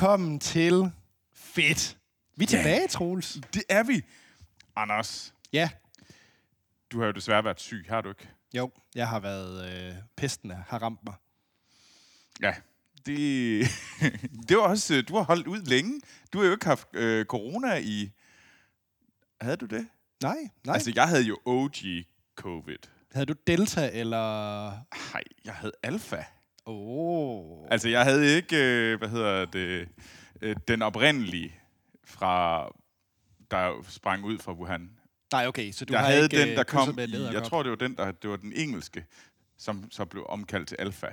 Velkommen til Fedt. Vi er tilbage, Troels. Det er vi. Anders, Ja, du har jo desværre været syg, har du ikke? jo, jeg har været... Øh, pesten har ramt mig. Ja. Det, det var også, øh, du har holdt ud længe. Du har jo ikke haft øh, corona i... Havde du det? Nej, nej. Altså, jeg havde jo OG covid. Havde du Delta eller... Nej, jeg havde alfa. Oh. Altså, jeg havde ikke, øh, hvad hedder det, øh, den oprindelige fra, der sprang ud fra Wuhan. Nej, okay, så du jeg har havde ikke den, øh, der kom med i, jeg tror, det var den, der, det var den engelske, som så blev omkaldt til alfa,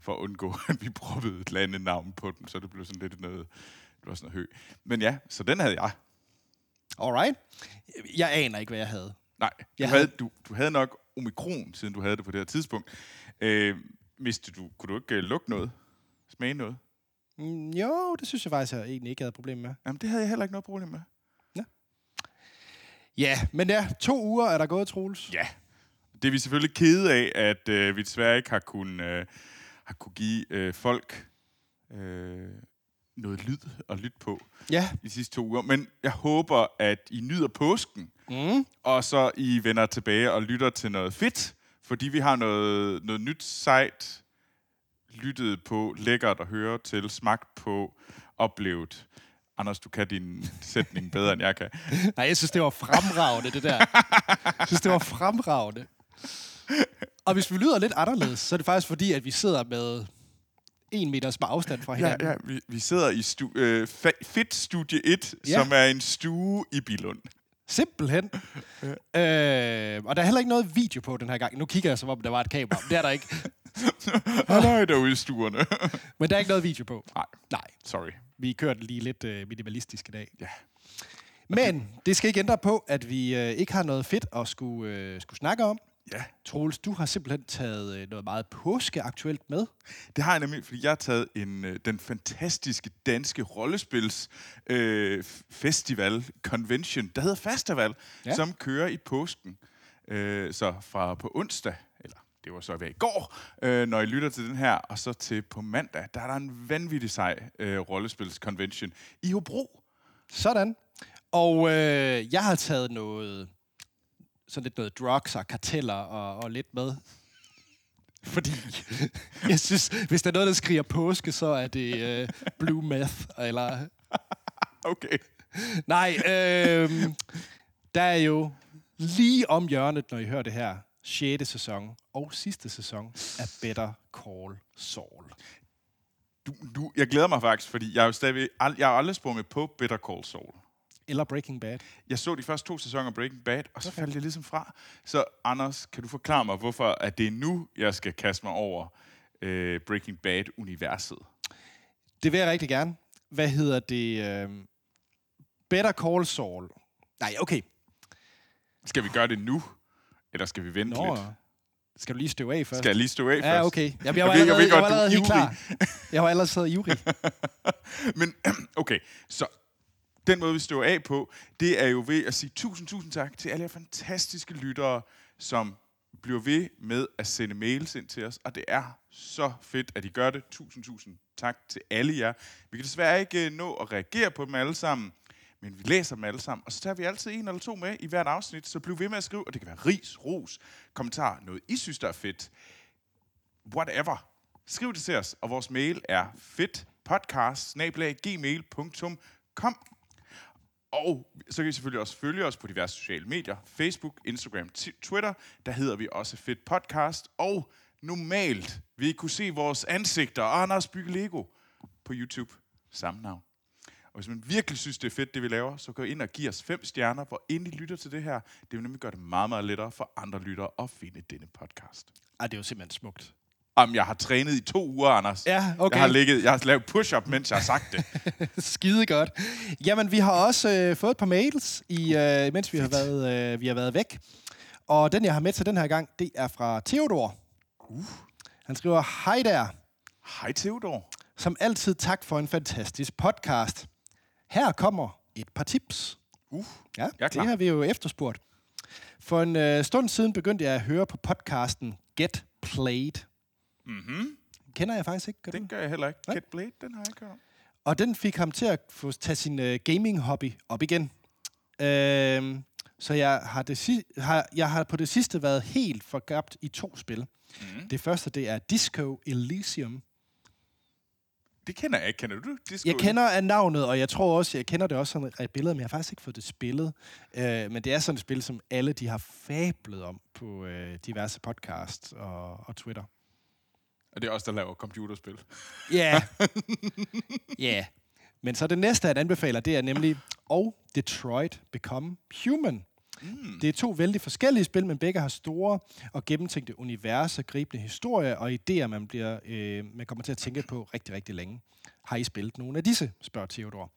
for at undgå, at vi proppede et landenavn på den, så det blev sådan lidt noget, det var sådan noget hø. Men ja, så den havde jeg. Alright. Jeg aner ikke, hvad jeg havde. Nej, du, Jeg havde, havde- du, du havde nok omikron, siden du havde det på det her tidspunkt. Øh, vidste du, kunne du ikke uh, lugte noget? Smage noget? Mm, jo, det synes jeg faktisk, jeg egentlig ikke havde problem med. Jamen, det havde jeg heller ikke noget problem med. Ja, men ja, to uger er der gået, Troels. Ja. Det er vi selvfølgelig kede af, at øh, vi desværre ikke har kunnet, øh, har kunne give øh, folk øh, noget lyd at lytte på Ja. de sidste to uger. Men jeg håber, at I nyder påsken, Mm. og så I vender tilbage og lytter til noget fedt, fordi vi har noget, noget nyt sejt lyttet på, lækkert at høre til, smagt på, oplevet. Anders, du kan din sætning bedre, end jeg kan. Nej, jeg synes, det var fremragende, det der. Jeg synes, det var fremragende. Og hvis vi lyder lidt anderledes, så er det faktisk fordi, at vi sidder med en meters afstand fra Ja, hinanden. ja, vi, vi sidder i stu, øh, Fit Studie 1, Ja. ja. som er en stue i Bilund. Simpelthen. øh, og der er heller ikke noget video på den her gang. Nu kigger jeg, som om der var et kamera. Det er der ikke. Halløj derude i stuerne. Men der er ikke noget video på. Nej, Nej, sorry. vi kørte lige lidt øh, minimalistisk i dag. Ja. Men det skal ikke ændre på, at vi øh, ikke har noget fedt at skulle, øh, skulle snakke om. Ja, Troels, du har simpelthen taget øh, noget meget påskeaktuelt med. det har jeg nemlig, fordi jeg har taget en, øh, den fantastiske danske rollespils øh, festival, convention, der hedder Festival, Ja. som kører i påsken. Øh, så fra på onsdag, eller det var så ved i går, øh, når I lytter til den her, og så til på mandag, der er der en vanvittig sej øh, rollespils convention i Hobro. Sådan. Og øh, jeg har taget noget, sådan lidt noget drugs og karteller og, og lidt med. Fordi jeg synes, hvis der er noget, der skriger påske, så er det øh, blue meth. Eller, Okay. nej, øh, der er jo lige om hjørnet, når I hører det her, 6. sæson og sidste sæson af Better Call Saul. Du, du, jeg glæder mig faktisk, fordi jeg er jo stadigvæk, jeg har aldrig sprunget på Better Call Saul. Eller Breaking Bad. Jeg så de første to sæsoner af Breaking Bad, og så faldt jeg ligesom fra. Så Anders, kan du forklare mig, hvorfor at det er nu, jeg skal kaste mig over øh, Breaking Bad-universet? Det vil jeg rigtig gerne. Hvad hedder det? Øh, Better Call Saul. Nej, okay. Skal vi gøre det nu, eller skal vi vente Nå, lidt? skal du lige støve af først? Skal jeg lige stå af først? Ja, okay. Jamen, jeg var Jeg ved- jeg allerede, ved jeg var godt, du er allerede helt klar. Jeg var allerede ivrig. Men okay, så den måde, vi står af på, det er jo ved at sige tusind, tusind tak til alle jer fantastiske lyttere, som bliver ved med at sende mails ind til os, og det er så fedt, at I gør det. Tusind, tusind tak til alle jer. Vi kan desværre ikke øh, nå at reagere på dem alle sammen, men vi læser dem alle sammen, og så tager vi altid en eller to med i hvert afsnit, så bliv ved med at skrive, og det kan være ris, ros, kommentar, noget I synes, der er fedt, whatever. Skriv det til os, og vores mail er fedtpodcast.gmail.com og så kan I selvfølgelig også følge os på diverse sociale medier. Facebook, Instagram, Twitter. Der hedder vi også Fedt Podcast. Og normalt vil I kunne se vores ansigter og Anders Bygge Lego på YouTube. Samme navn. Og hvis man virkelig synes, det er fedt, det vi laver, så gå ind og giv os fem stjerner, hvor endelig I lytter til det her. Det vil nemlig gøre det meget, meget lettere for andre lyttere at finde denne podcast. Ej, det er jo simpelthen smukt. Jamen, jeg har trænet i to uger, Anders. Ja, okay. Jeg har, ligget, jeg har lavet push-up, mens jeg har sagt det. Skide godt. Jamen, vi har også øh, fået et par mails, i, øh, mens vi har, været, øh, vi har været væk. Og den, jeg har med til den her gang, det er fra Theodor. Uh. Han skriver, Hej der. Hej, Theodor. Som altid tak for en fantastisk podcast. Her kommer et par tips. Uh, Ja, det har vi jo efterspurgt. For en øh, stund siden begyndte jeg at høre på podcasten Get Played. Mm-hmm. Kender jeg faktisk ikke. Gør du? Den gør jeg heller ikke. Nej. Get Blade, den har jeg ikke hørt. Og den fik ham til at få tage sin øh, gaming-hobby op igen. Øh, så jeg har, det, si- har, jeg har på det sidste været helt forgabt i to spil. Mm. Det første, det er Disco Elysium. Det kender jeg ikke. Kender du? Disco? Jeg kender af navnet, og jeg tror også, jeg kender det også sådan et billede, men jeg har faktisk ikke fået det spillet. Øh, men det er sådan et spil, som alle de har fablet om på øh, diverse podcasts og, og Twitter. Og det er også der laver computerspil. Ja. Ja. Men så det næste, han anbefaler, det er nemlig og Detroit Become Human. Mm. Det er to vældig forskellige spil, men begge har store og gennemtænkte universer, gribende historier og idéer, man, bliver, øh, man kommer til at tænke på rigtig, rigtig længe. Har I spillet nogle af disse, spørger Theodor.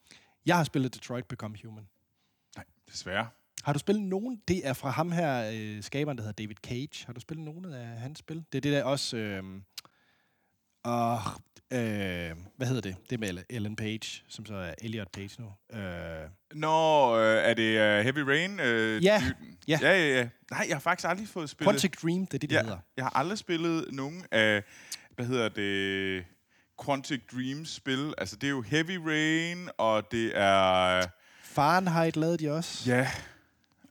Jeg har spillet Detroit Become Human. Nej, desværre. Har du spillet nogen? Det er fra ham her, øh, skaberen, der hedder David Cage. Har du spillet nogen af hans spil? Det er det der også... Øh, og, øh, hvad hedder det? Det er med Ellen Page, som så er Elliot Page nu. Øh, Nå, øh, er det uh, Heavy Rain? Øh, Ja. dyden? Ja. ja. Ja, ja, Nej, jeg har faktisk aldrig fået spillet... Quantic Dream, det er det, de ja, hedder. jeg har aldrig spillet nogen af, hvad hedder det, Quantic Dreams spil. Altså, det er jo Heavy Rain, og det er... Fahrenheit lavede de også. Ja.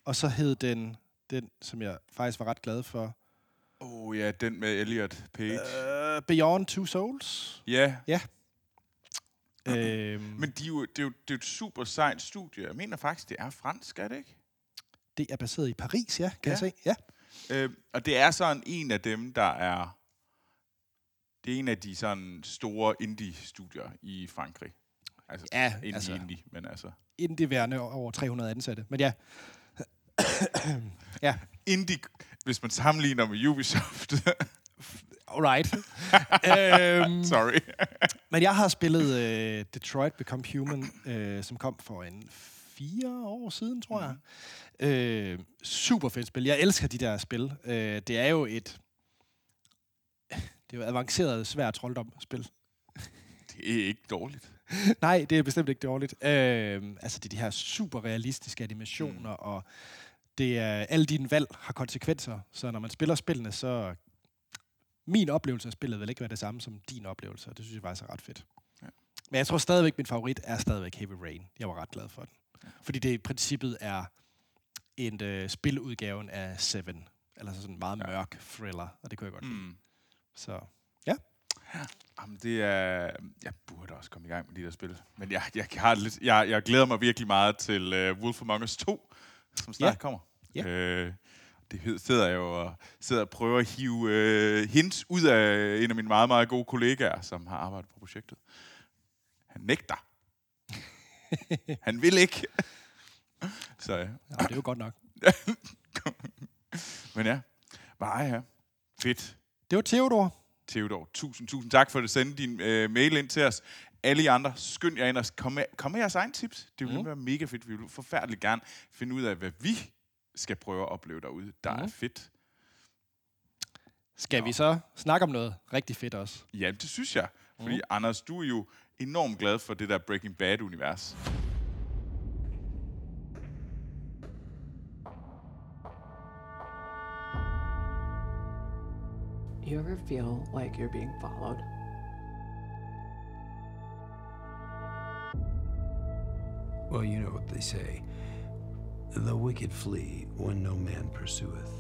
Og så hed den, den, som jeg faktisk var ret glad for, Åh oh, ja, den med Elliot Page. Uh, uh, Beyond Two Souls. ja, øhm, men de er jo, det, er jo, det er jo et super sejt studie. Jeg mener faktisk, det er fransk, er det ikke? det er baseret i Paris, ja, kan Ja. jeg se. Ja. Øh, og det er sådan en af dem, der er... Det er en af de sådan store indie-studier i Frankrig. Altså, Ja, indie, altså- altså. indie, men altså... Indie-værende over 300 ansatte. Men ja, Indie, hvis man sammenligner med Ubisoft. alright. øhm, Sorry. men jeg har spillet uh, Detroit Become Human, uh, som kom for en fire år siden, tror jeg. Øh, super fedt spil. Jeg elsker de der spil. Øh, det er jo et... Det er jo avanceret, svært trolddomspil. Det er ikke dårligt. Nej, det er bestemt ikke dårligt. Øh, altså, det er de her super realistiske animationer, mm. og det er, alle dine valg har konsekvenser. Så når man spiller spillene, så... Min oplevelse af spillet vil ikke være det samme som din oplevelse, og det synes jeg faktisk er ret fedt. Ja. Ja. Men jeg tror stadigvæk, min favorit er stadigvæk Heavy Rain. Jeg var ret glad for den. Ja. Fordi det i princippet er en øh, spiludgaven af Seven. Altså sådan en meget Ja. mørk thriller, og det kunne jeg godt lide. Mm. Så Jamen, det er... Jeg burde også komme i gang med de der spil. Men jeg, jeg, har lidt, jeg, jeg glæder mig virkelig meget til uh, Wolf Among Us 2, som snart Ja. kommer. Ja. Øh, det sidder jeg jo og, sidder og prøver at hive uh, hints ud af en af mine meget, meget gode kollegaer, som har arbejdet på projektet. Han nægter. Han vil ikke. Så ja. ja, det er jo godt nok. Men ja, bare ja. Fedt. Det var Theodor. Theodor, tusind, tusind tak for at sende din øh, mail ind til os. Alle I andre, skynd jer ind og kom med, kom med jeres egen tips. Det vil Mm. mm. være mega fedt. Vi vil forfærdeligt gerne finde ud af, hvad vi skal prøve at opleve derude. Der mm. er fedt. Skal Nå. vi så snakke om noget rigtig fedt også? Ja, det synes jeg. Fordi Mm. Anders, du er jo enormt glad for det der Breaking Bad-univers. You ever feel like you're being followed? Well, you know what they say the wicked flee when no man pursueth.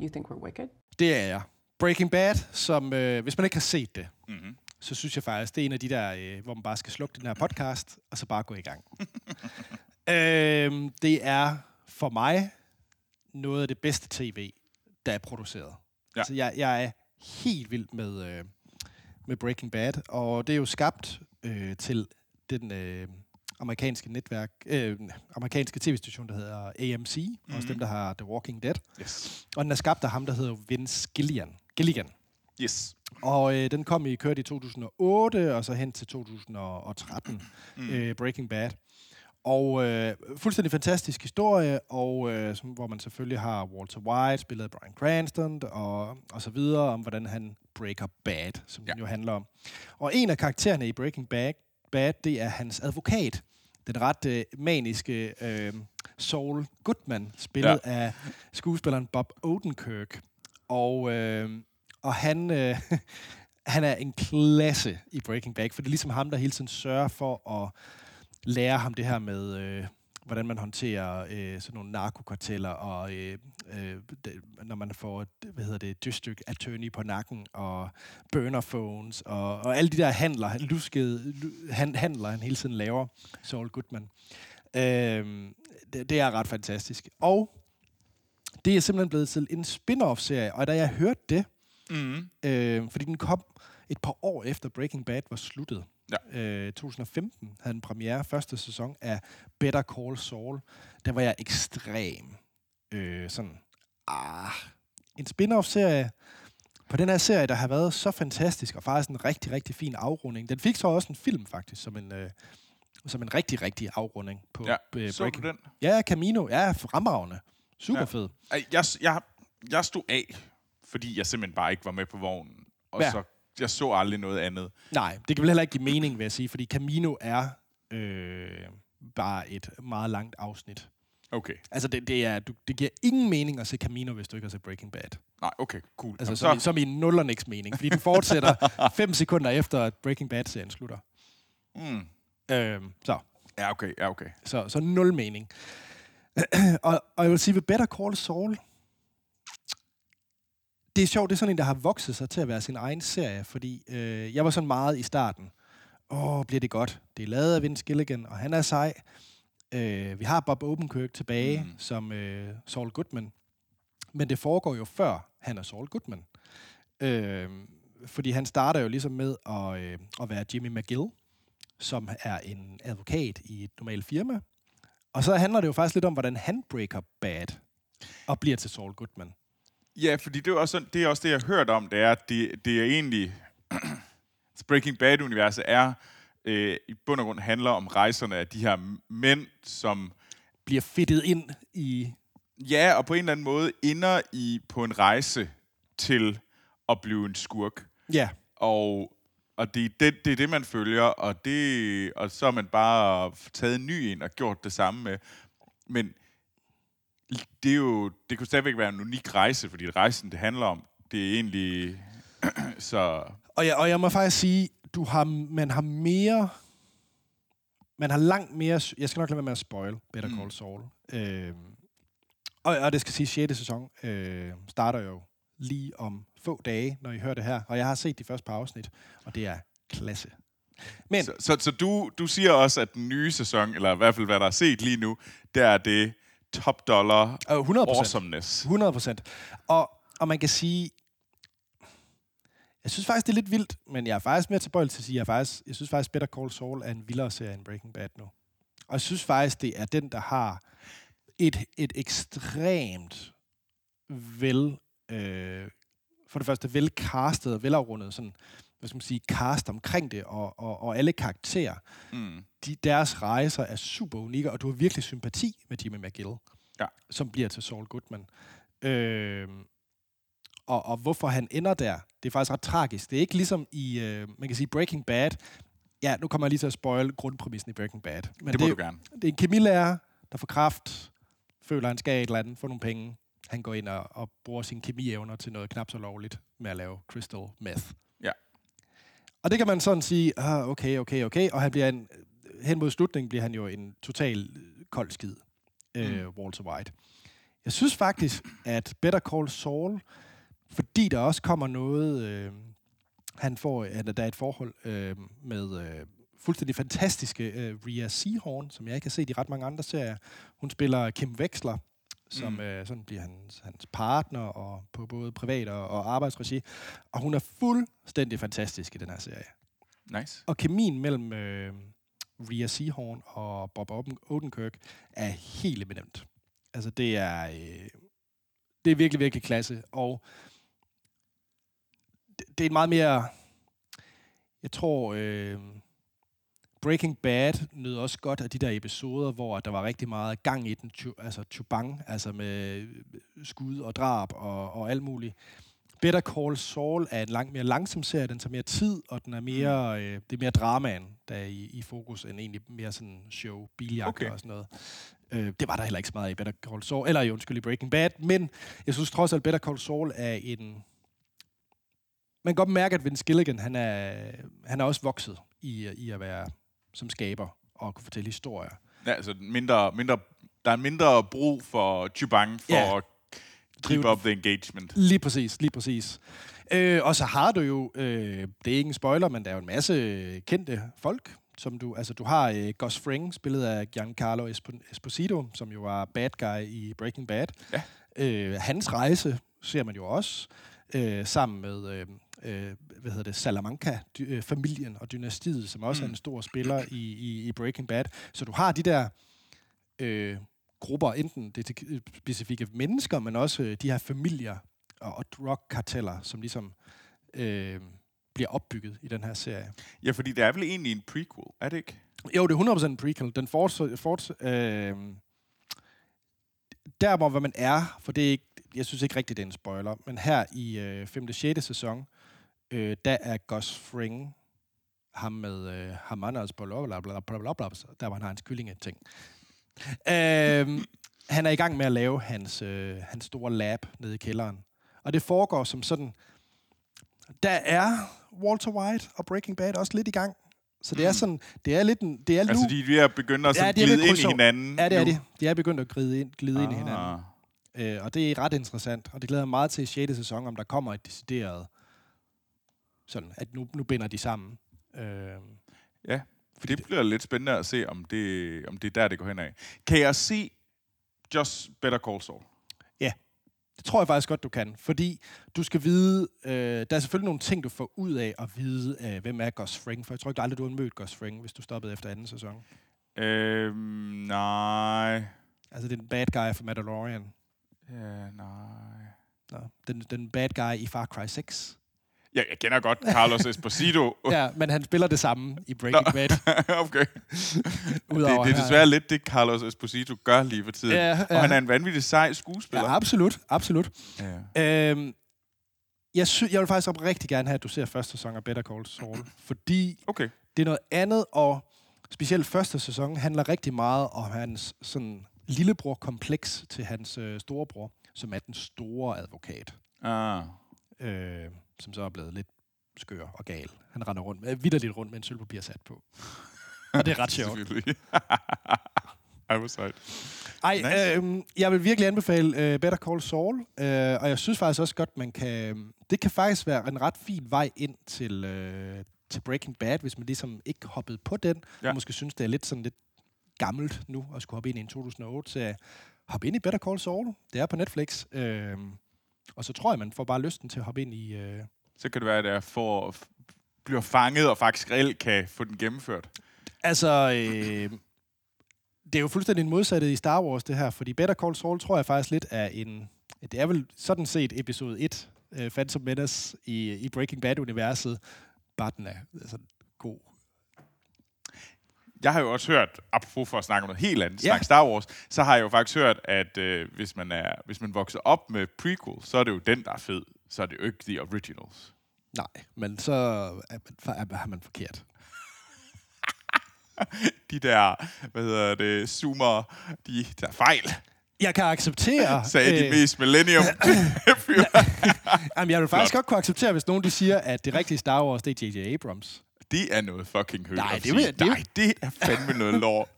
You think we're wicked? Det er jeg. Breaking Bad, som øh, hvis man ikke har set det, Mm-hmm. så synes jeg faktisk, det er en af de der, øh, hvor man bare skal slukke den her podcast, og så bare gå i gang. øhm, det er for mig noget af det bedste tv, der er produceret. Ja. Altså, jeg, jeg er helt vild med, øh, med Breaking Bad, og det er jo skabt øh, til den øh, amerikanske netværk, øh, amerikanske tv-station, der hedder AMC, mm-hmm. også dem, der har The Walking Dead. Yes. Og den er skabt af ham, der hedder Vince Gilligan. Gilligan. Yes. Og øh, den kom i kørt i 2008, og så hen til 2013, mm. øh, Breaking Bad. Og øh, fuldstændig fantastisk historie, og øh, som, hvor man selvfølgelig har Walter White, spillet af Bryan Cranston, og, og så videre, om hvordan han breaker bad, som. Ja. den jo handler om. Og en af karaktererne i Breaking Bad, bad det er hans advokat, den ret øh, maniske øh, Saul Goodman, spillet ja. af skuespilleren Bob Odenkirk. Og, øh, Og han, øh, han er en klasse i Breaking Bad, for det er ligesom ham, der hele tiden sørger for at lære ham det her med, øh, hvordan man håndterer øh, sådan nogle narkokarteller, og øh, øh, det, når man får, hvad hedder det, district attorney på nakken, og burner phones, og, og alle de der handler, luskede han, handler, han hele tiden laver, Saul Goodman. Øh, det, det er ret fantastisk. Og det er simpelthen blevet til en spin-off-serie, og da jeg hørte det, Mm. øh, fordi den kom et par år efter Breaking Bad var sluttet. Ja. Øh, 2015 havde den premiere, første sæson af Better Call Saul. Der var jeg ekstrem. Øh, sådan, ah, en spin-off-serie på den her serie, der har været så fantastisk, og faktisk en rigtig, rigtig fin afrunding. Den fik så også en film, faktisk, som en, øh, som en rigtig, rigtig afrunding på Ja, øh, så du den? Ja, Camino. Ja, fremragende. Super Ja. fed. Jeg, jeg, jeg stod af, fordi jeg simpelthen bare ikke var med på vognen. Og ja. så jeg så aldrig noget andet. Nej, det kan vel heller ikke give mening, vil jeg sige, fordi Camino er øh, bare et meget langt afsnit. Okay. Altså, det, det, er, du, det giver ingen mening at se Camino, hvis du ikke har set Breaking Bad. Nej, okay, cool. Altså, Jamen, som, i, som i nul og niks mening, fordi den fortsætter fem sekunder efter, at Breaking Bad-serien slutter. Mm. Øh, så, Ja, okay, ja, okay. så, så nul mening. og, og jeg vil sige, ved Better Call Saul, det er sjovt, det er sådan en, der har vokset sig til at være sin egen serie, fordi øh, jeg var sådan meget i starten. Åh, bliver det godt. Det er lavet af Vince Gilligan, og han er sej. Øh, vi har Bob Odenkirk tilbage mm. Mm. som øh, Saul Goodman. Men det foregår jo før, han er Saul Goodman. Øh, fordi han starter jo ligesom med at, øh, at være Jimmy McGill, som er en advokat i et normalt firma. Og så handler det jo faktisk lidt om, hvordan han breaker bad og bliver til Saul Goodman. Ja, fordi det er også, det er også det, jeg har hørt om, det er, at det, det er egentlig... Breaking Bad-universet er øh, i bund og grund handler om rejserne af de her mænd, som Bliver fittet ind i... ja, og på en eller anden måde ender i på en rejse til at blive en skurk. Ja, Og, og det, det, det er det, man følger, og, det, og så har man bare taget en ny ind og gjort det samme med. Men det er jo, det kunne stadigvæk være en unik rejse, fordi rejsen, det handler om, det er egentlig... så og jeg, og jeg må faktisk sige, du har, man har mere... Man har langt mere... Jeg skal nok lade være med at spoil Better Call Mm. Saul. Øh, og, og det skal sige, 6. sæson øh, starter jo lige om få dage, når I hører det her. Og jeg har set de første par afsnit, og det er klasse. Men Så, så, så du, du siger også, at den nye sæson, eller i hvert fald hvad der er set lige nu, der er det top dollar øh, 100 awesomeness. 100 procent. Og, og man kan sige, jeg synes faktisk, det er lidt vildt, men jeg er faktisk mere tilbøjelig til at sige, jeg, er faktisk, jeg synes faktisk, Better Call Saul er en vildere serie end Breaking Bad nu. Og jeg synes faktisk, det er den, der har et, et ekstremt vel, øh, for det første velcastet og velafrundet sådan, hvad skal man sige, cast omkring det, og, og, og alle karakterer. Mm. De, deres rejser er super unikke, og du har virkelig sympati med Jimmy McGill, Ja. som bliver til Saul Goodman. Øh, og, og hvorfor han ender der, det er faktisk ret tragisk. Det er ikke ligesom i, øh, man kan sige, Breaking Bad. Ja, nu kommer jeg lige til at spoil grundpræmissen i Breaking Bad. Men Det må det, du gerne. det er en kemilærer, der får kraft, føler, han skal et eller andet, få nogle penge. Han går ind og, og bruger sine kemievner til noget knap så lovligt med at lave crystal meth. Og det kan man sådan sige, ah, okay, okay, okay. Og han bliver en, hen mod slutningen bliver han jo en total øh, kold skid, øh, Mm. Walter White. Jeg synes faktisk, at Better Call Saul, fordi der også kommer noget... Øh, han får, at der er et forhold øh, med øh, fuldstændig fantastiske øh, Rhea Seahorn, som jeg ikke har set i ret mange andre serier. Hun spiller Kim Wexler, som Mm. øh, sådan bliver hans, hans partner og på både privat og, og arbejdsregi. Og hun er fuldstændig fantastisk i den her serie. Nice. Og kemien mellem øh, Rhea Seahorn og Bob Oden- Odenkirk er helt eminent. Altså, det er, øh, det er virkelig, virkelig klasse. Og det, det er en meget mere... Jeg tror, øh, Breaking Bad nød også godt af de der episoder, hvor der var rigtig meget gang i den, altså chubang, altså med skud og drab og, og alt muligt. Better Call Saul er en langt mere langsom serie, den tager mere tid, og den er mere, øh, det er mere dramaen, der er i, i fokus, end egentlig mere sådan show, biljagter Okay. og sådan noget. Øh, det var der heller ikke så meget i Better Call Saul, eller jo, undskyld, i Breaking Bad, men jeg synes trods alt, Better Call Saul er en, man kan godt mærke, at Vince Gilligan, han er, han er også vokset i, i at være som skaber og kunne fortælle historier. Ja, altså mindre, mindre, der er mindre brug for Chubang for Ja. at keep Drive up the engagement. Lige præcis, lige præcis. Øh, og så har du jo, øh, det er ikke en spoiler, men der er jo en masse kendte folk, som du, altså du har øh, Gus Fring, spillet af Giancarlo Espo- Esposito, som jo var bad guy i Breaking Bad. Ja. Øh, hans rejse ser man jo også, øh, sammen med, øh, øh, hvad hedder det, Salamanca-familien og dynastiet, som også mm. er en stor spiller i, i, i Breaking Bad. Så du har de der øh, grupper, enten det er specifikke mennesker, men også øh, de her familier og, og drugkarteller, som ligesom øh, bliver opbygget i den her serie. Ja, fordi det er vel egentlig en prequel, er det ikke? Jo, det er 100% en prequel. Den forts, forts, øh, der, hvor man er, for det er ikke, jeg synes ikke rigtigt, det er en spoiler, men her i øh, 5. og 6. sæson, øh, der er Gus Fring, ham med øh, Hamanas bla bla bla bla bla bla, der hvor han har hans kyllingeting. Øh, han er i gang med at lave hans, øh, hans store lab nede i kælderen. Og det foregår som sådan, der er Walter White og Breaking Bad også lidt i gang. Så det er sådan, det er lidt en, det er Altså, nu, de er ved at Ja, de glide ind i hinanden. Ja, det er nu. de. De er begyndt at glide ind, glide ah. ind i hinanden. Ah. Øh, og det er ret interessant. Og det glæder jeg meget til i 6. sæson, om der kommer et decideret... Sådan, at nu, nu binder de sammen. Øh, Ja, for det bliver lidt spændende at se, om det, om det er der, det går hen af. Kan jeg se Just Better Call Saul? det tror jeg faktisk godt, du kan. Fordi du skal vide... Øh, der er selvfølgelig nogle ting, du får ud af at vide, øh, hvem er Gus Fring. For jeg tror ikke aldrig, du har mødt Gus Fring, hvis du stoppede efter anden sæson. Øhm, nej. Altså, det er den bad guy fra Mandalorian. Ja, nej. Nå, den, den bad guy i Far Cry 6. Ja, jeg kender godt Carlos Esposito. Ja, men han spiller det samme i Breaking Nå. Bad. okay. Det, Udover det er her- desværre lidt det, Carlos Esposito gør lige for tiden. Ja, Og ja. han er en vanvittig sej skuespiller. Ja, absolut. Absolut. Ja. Øhm, jeg, sy- jeg vil faktisk op rigtig gerne have, at du ser første sæson af Better Call Saul, fordi Okay. det er noget andet, og specielt første sæson handler rigtig meget om hans sådan, lillebror-kompleks til hans øh, storebror, som er den store advokat, Ah. øh, som så er blevet lidt skør og gal. Han render rundt, øh, vidderligt rundt med en sølvpapirsat på. og det er ret sjovt. Ej, hvor sejt. Ej, Nice. nice. øh, jeg vil virkelig anbefale øh, Better Call Saul, øh, og jeg synes faktisk også godt, man kan... Det kan faktisk være en ret fin vej ind til, øh, til Breaking Bad, hvis man ligesom ikke hoppede på den, Ja. og måske synes, det er lidt sådan lidt gammelt nu at skulle hoppe ind i en 2008 så Hop ind i Better Call Saul. Det er på Netflix. Øh, og så tror jeg, man får bare lysten til at hoppe ind i... Øh, Så kan det være, at jeg får, bliver fanget og faktisk reelt kan få den gennemført. Altså, øh, det er jo fuldstændig modsatte i Star Wars, det her, fordi Better Call Saul tror jeg faktisk lidt er en... Det er vel sådan set episode 1, uh, Phantom Menace i, i Breaking Bad-universet, bare den er altså, god. Jeg har jo også hørt, apropos for at snakke om noget helt andet, Ja. ja. Star Wars, så har jeg jo faktisk hørt, at øh, hvis, man er, hvis man vokser op med prequel, så er det jo den, der er fed. Så er det jo ikke the originals. Nej, men så er man, er, man forkert. De der, hvad hedder det, zoomer, de der fejl, Jeg kan acceptere... sagde de mest millennium jamen, jeg vil faktisk Flot. godt kunne acceptere, hvis nogen de siger, at det rigtige Star Wars, det er J.J. Abrams. Det er noget fucking højt Nej, at det sige. det- Nej, det er fandme noget lort.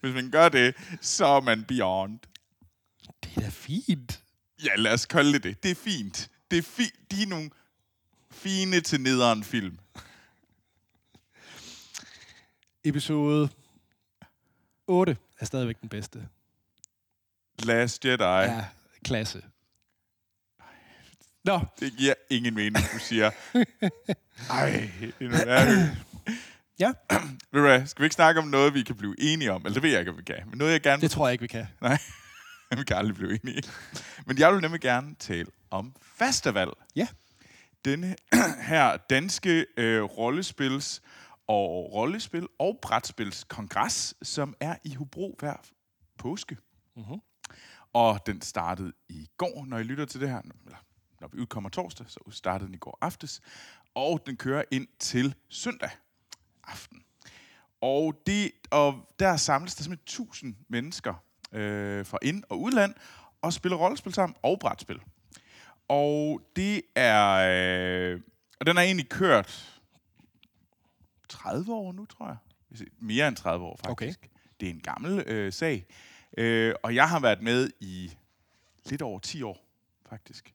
Hvis man gør det, så er man beyond. Det er da fint. Ja, lad os kolde det det. Det er fint. Det er fi- de er nogle fine til nederen film. Episode 8 er stadigvæk den bedste. Last Jedi. Ja, klasse. Nå, Det giver ingen mening, du siger. Ej, det er noget ja, Ved du hvad, skal vi ikke snakke om noget, vi kan blive enige om? Eller det ved jeg ikke, om vi kan. Men noget, jeg gerne det tror jeg ikke, vi kan. Nej, vi kan aldrig blive enige. Men jeg vil nemlig gerne tale om festival. Ja. Denne her danske øh, rollespils og rollespil og brætspils kongres, som er i Hobro hver påske. Mhm. Og den startede i går, når I lytter til det her. Eller når vi udkommer torsdag, så startede den i går aftes. Og den kører ind til søndag aften. Og, det, og der samles der simpelthen 1000 mennesker øh, fra ind- og udland og spiller rollespil sammen og brætspil. Og det er... Øh, og den har egentlig kørt 30 år nu, tror jeg. Mere end 30 år, faktisk. Okay. Det er en gammel øh, sag. Øh, og jeg har været med i lidt over 10 år, faktisk.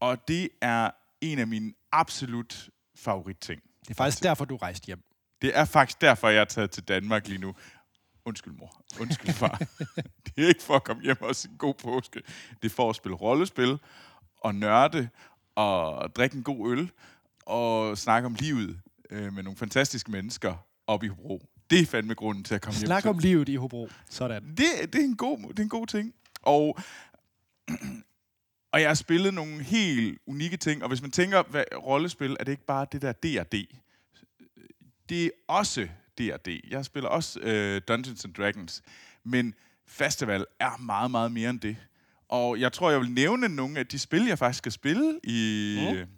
Og det er en af mine absolut favoritting. Det er faktisk derfor, du rejste hjem. Det er faktisk derfor, jeg er taget til Danmark lige nu. Undskyld, mor. Undskyld, far. det er ikke for at komme hjem og sige en god påske. Det er for at spille rollespil, og nørde, og drikke en god øl, og snakke om livet øh, med nogle fantastiske mennesker oppe i Hobro. Det er fandme grunden til at komme hjem Snak til. om livet i Hobro. Sådan. Det, det, er en god, det er en god ting. Og, og jeg har spillet nogle helt unikke ting, og hvis man tænker, hvad rollespil, er det ikke bare det der D&D. Det er også D&D. Jeg spiller også øh, Dungeons and Dragons, men festival er meget, meget mere end det. Og jeg tror, jeg vil nævne nogle af de spil, jeg faktisk skal spille, i, mm.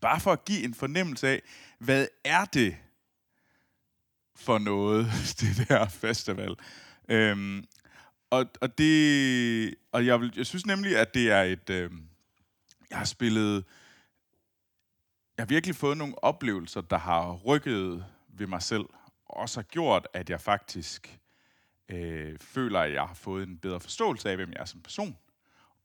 bare for at give en fornemmelse af, hvad er det for noget, det der festival. Øhm, og, og det og jeg, vil, jeg synes nemlig, at det er et... Øh, jeg har spillet... Jeg har virkelig fået nogle oplevelser, der har rykket ved mig selv, og også har gjort, at jeg faktisk øh, føler, at jeg har fået en bedre forståelse af, hvem jeg er som person.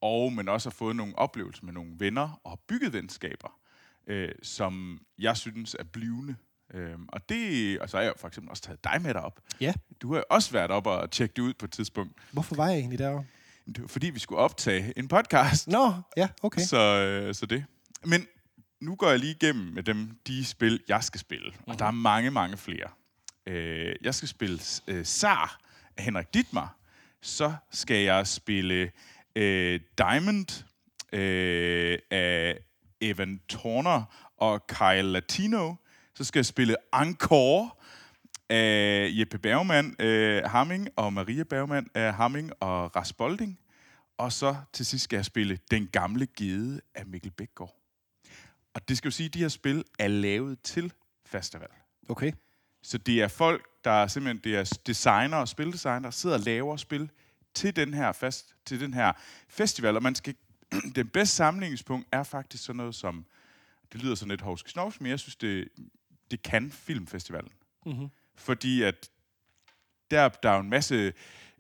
Og men også har fået nogle oplevelser med nogle venner og bygget venskaber, øh, som jeg synes er blivende. Øhm, og det, og så har jeg for eksempel også taget dig med derop. Ja. Du har også været op og tjekket det ud på et tidspunkt. Hvorfor var jeg egentlig derovre? Det var fordi, vi skulle optage en podcast. Nå, ja, okay. Så, øh, så det. Men nu går jeg lige igennem med dem, de spil, jeg skal spille. Mm-hmm. Og der er mange, mange flere. Øh, jeg skal spille øh, Sar af Henrik Dittmar. Så skal jeg spille øh, Diamond øh, af Evan Torner og Kyle Latino. Så skal jeg spille Encore af Jeppe Bergman øh, Hamming og Maria Bergman af Hamming og Rasbolding. Og så til sidst skal jeg spille Den Gamle Gede af Mikkel Bækgaard. Og det skal jo sige, at de her spil er lavet til festival. Okay. Så det er folk, der er simpelthen det er designer og spildesigner, der sidder og laver spil til den her, fest, til den her festival. Og man skal, den bedste sammenligningspunkt er faktisk sådan noget som, det lyder sådan lidt hovsk men jeg synes, det, det kan Filmfestivalen. Mm-hmm. Fordi at der, der er jo en masse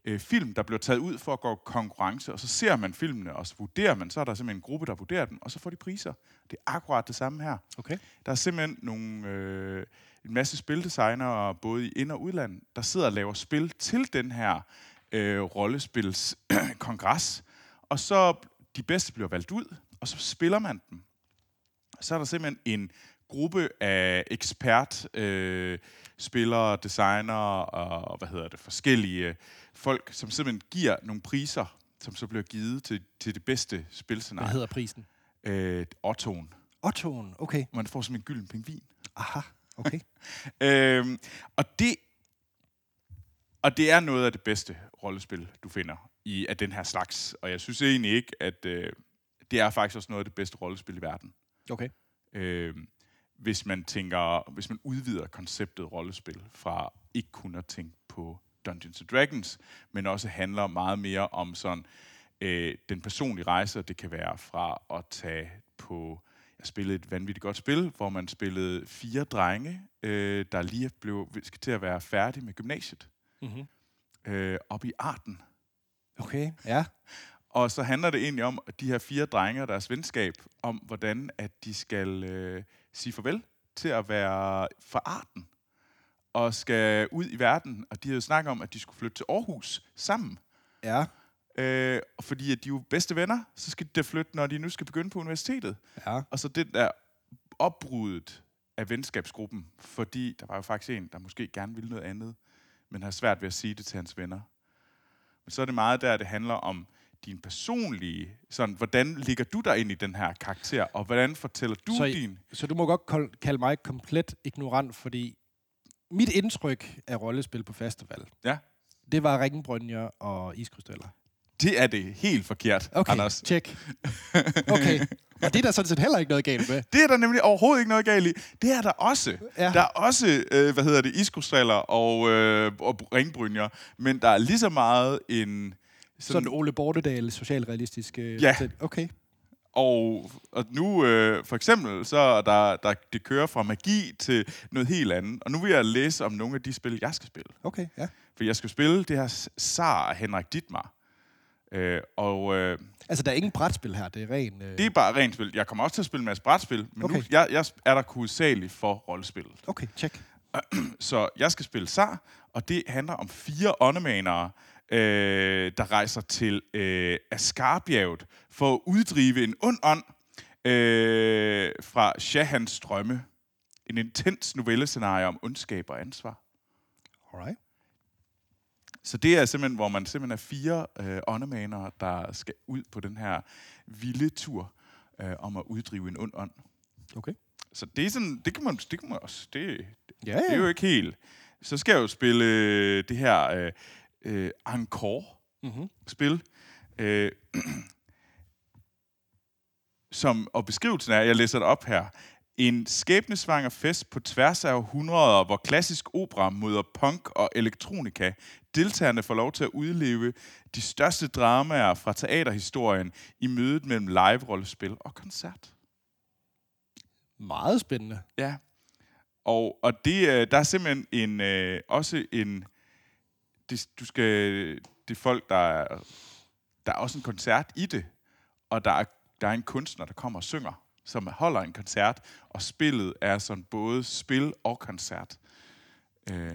øh, film, der bliver taget ud for at gå konkurrence, og så ser man filmene, og så vurderer man, så er der simpelthen en gruppe, der vurderer den, og så får de priser. Det er akkurat det samme her. Okay. Der er simpelthen nogle, øh, en masse spildesignere, både i ind- og udland, der sidder og laver spil til den her øh, rollespilskongres. Og så de bedste bliver valgt ud, og så spiller man dem. Så er der simpelthen en gruppe af ekspert øh, spillere, designere og hvad hedder det, forskellige folk, som simpelthen giver nogle priser, som så bliver givet til, til det bedste Hvad spilscenarie. hedder prisen? Øh, Ottoen. Ottoen. Okay. Man får simpelthen en gylden pingvin. Aha. Okay. Øhm, og det og det er noget af det bedste rollespil, du finder i af den her slags. Og jeg synes egentlig ikke, at øh, det er faktisk også noget af det bedste rollespil i verden. Okay. Øh, hvis man tænker, hvis man udvider konceptet rollespil fra ikke kun at tænke på Dungeons and Dragons, men også handler meget mere om sådan øh, den personlige rejse, det kan være fra at tage på jeg spillede et vanvittigt godt spil, hvor man spillede fire drenge, øh, der lige blev skal til at være færdige med gymnasiet, Mm-hmm. øh, op i Arten. Okay. Ja. Og så handler det egentlig om, at de her fire drenge og deres venskab, om hvordan at de skal øh, sige farvel til at være fra arten. Og skal ud i verden, og de havde jo snakket om, at de skulle flytte til Aarhus sammen. Ja. Øh, fordi at de er jo bedste venner, så skal de da flytte, når de nu skal begynde på universitetet. Ja. Og så det der opbruddet af venskabsgruppen, fordi der var jo faktisk en, der måske gerne ville noget andet, men har svært ved at sige det til hans venner. Men så er det meget der, det handler om din personlige, sådan, hvordan ligger du dig ind i den her karakter, og hvordan fortæller du Så din... Så du må godt kalde mig komplet ignorant, fordi mit indtryk af rollespil på festival, Ja, det var ringenbrynjer og iskrystaller. det er det helt forkert, Okay, Anders. tjek. Okay. Og det er der sådan set heller ikke noget galt med. Det er der nemlig overhovedet ikke noget galt i. Det er der også. Ja. Der er også, øh, hvad hedder det, iskrystaller og, øh, og ringbrynjer, men der er lige så meget en... Sådan Ole Bortedal, socialrealistisk... øh, Ja. Okay. Og, og nu, øh, for eksempel, så er der, der, det kører fra magi til noget helt andet. Og nu vil jeg læse om nogle af de spil, jeg skal spille. Okay, ja. For jeg skal spille det her Sar Henrik Dittmar. Øh, og øh, Altså, der er ingen brætspil her, det er ren... Øh... det er bare rent spil. Jeg kommer også til at spille en masse brætspil, men okay. nu jeg, jeg er der hovedsageligt for rollespillet. Okay, tjek. Så jeg skal spille Sar, og det handler om fire åndemanere, øh, der rejser til øh, Askarbjerget for at uddrive en ond ånd øh, fra Shahans drømme. En intens novellescenarie om ondskab og ansvar. Alright. Så det er simpelthen, hvor man simpelthen er fire øh, åndemanere, der skal ud på den her vilde tur øh, om at uddrive en ond ånd. Okay. Så det er sådan, det kan man, det kan man også, det, Ja, det er ja. jo ikke helt. Så skal jeg jo spille øh, det her øh, øh, Encore-spil. Mhm. Øh, som, og beskrivelsen er, jeg læser det op her, en skæbnesvanger fest på tværs af århundreder, hvor klassisk opera møder punk og elektronika. Deltagerne får lov til at udleve de største dramaer fra teaterhistorien i mødet mellem live-rollespil og koncert. Meget spændende. Ja. Og, og det, der er simpelthen en, øh, også en... Det, du skal, det er folk, der er, der er også en koncert i det, og der er, der er en kunstner, der kommer og synger, som holder en koncert, og spillet er sådan både spil og koncert. Øh,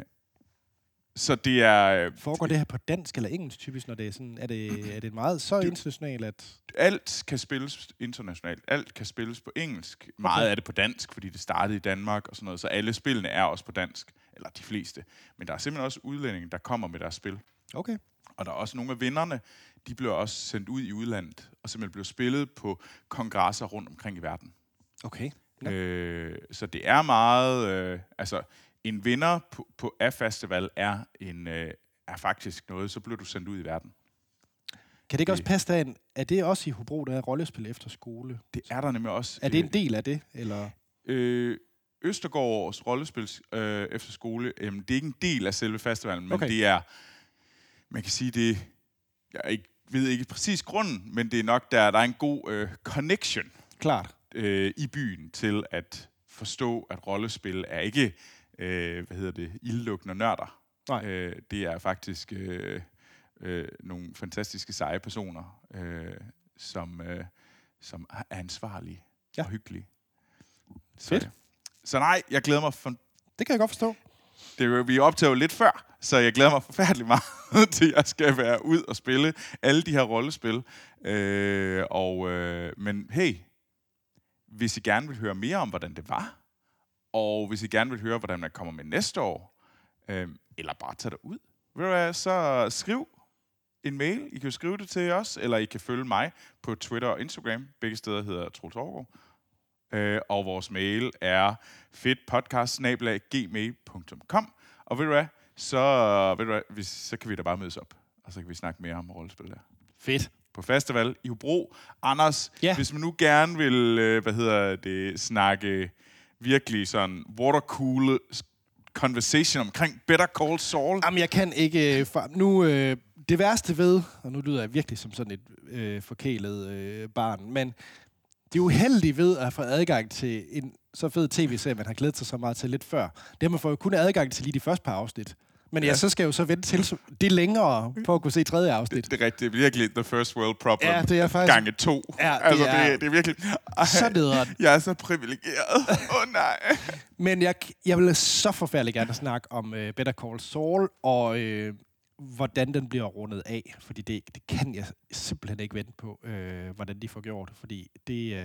så det er... øh, Foregår det her på dansk eller engelsk typisk, når det er sådan... Er det, er det meget så internationalt, at... alt kan spilles internationalt. Alt kan spilles på engelsk. Meget af det på dansk, fordi det startede i Danmark og sådan noget. Så alle spillene er også på dansk. Eller de fleste. Men der er simpelthen også udlændinge, der kommer med deres spil. Okay. Og der er også nogle af vinderne, de bliver også sendt ud i udlandet, og simpelthen bliver spillet på kongresser rundt omkring i verden. Okay. Ja. Øh, så det er meget... Øh, altså, en vinder på, på A-festival er, en, øh, er faktisk noget, så bliver du sendt ud i verden. Kan det ikke også det- passe derind? Er det også i Hobro, der er rollespil efter skole? Det er der nemlig også. Er det en del af det, eller... Øh, Østergaards rollespils øh, efter skole, øh, det er ikke en del af selve festivalen, men Okay. det er, man kan sige, det jeg ikke, ved ikke præcis grunden, men det er nok, der, der er en god øh, connection Klart. øh, i byen til at forstå, at rollespil er ikke, øh, hvad hedder det, ildlukkende nørder. Nej. Øh, det er faktisk øh, øh, nogle fantastiske seje personer, øh, som, øh, som er ansvarlige Ja. og hyggelige. Så, Fedt. Så nej, jeg glæder mig. For, Det kan jeg godt forstå. det, vi optager jo lidt før, så jeg glæder mig forfærdeligt meget til, at jeg skal være ud og spille alle de her rollespil. Øh, og, øh, men hey, hvis I gerne vil høre mere om, hvordan det var, og hvis I gerne vil høre, hvordan man kommer med næste år, øh, eller bare tage det ud, ved du hvad, så skriv en mail. I kan skrive det til os, eller I kan følge mig på Twitter og Instagram. Begge steder hedder Troels Overgaard. Øh, og vores mail er fedtpodcast.gmail.com Og ved du hvad, så, ved du hvad, hvis, så kan vi da bare mødes op, og så kan vi snakke mere om rollespil der. Fedt. På festival i Hobro. Anders, Ja. hvis man nu gerne vil, øh, hvad hedder det, snakke virkelig sådan watercool conversation omkring Better Call Saul. Jamen, jeg kan ikke... øh, For, nu, øh, det værste ved, og nu lyder jeg virkelig som sådan et øh, forkælet øh, barn, men det er uheldige ved at få adgang til en så fed tv-serie, man har glædet sig så meget til lidt før. Det har man får jo kun adgang til lige de første par afsnit. Men ja, Ja. så skal jeg jo så vente til det længere på at kunne se tredje afsnit. Det er rigtigt. Det er virkelig the first world problem. Ja, det er faktisk- Gange to. Ja, det altså, er- det, det er virkelig... Ej, Så nederen. Jeg er så privilegeret. Åh oh, nej. Men jeg, jeg vil så forfærdelig gerne snakke om uh, Better Call Saul, og uh, hvordan den bliver rundet af. Fordi det, det kan jeg simpelthen ikke vente på, uh, hvordan de får gjort. Fordi det, uh,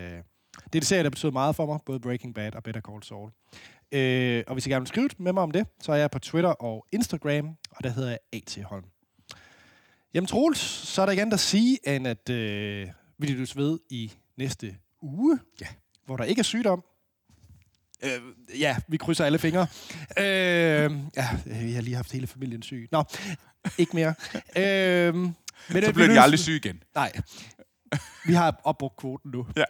det er en serie, der betyder meget for mig, både Breaking Bad og Better Call Saul. Uh, og hvis I gerne vil skrive med mig om det, så er jeg på Twitter og Instagram, og der hedder jeg A.T. Holm. Jamen Troels, så er der andet at sige, end at uh, vi lyttes ved i næste uge, ja. hvor der ikke er sygdom, Øh, ja, vi krydser alle fingre. Øh, ja, vi har lige haft hele familien syg. Nå, ikke mere. Øh, men Så vi bliver de lyttes- aldrig syge igen. Nej. Vi har opbrugt kvoten nu. Ja.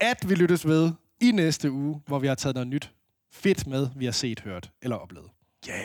At vi lyttes ved i næste uge, hvor vi har taget noget nyt fedt med, vi har set, hørt eller oplevet. Yeah.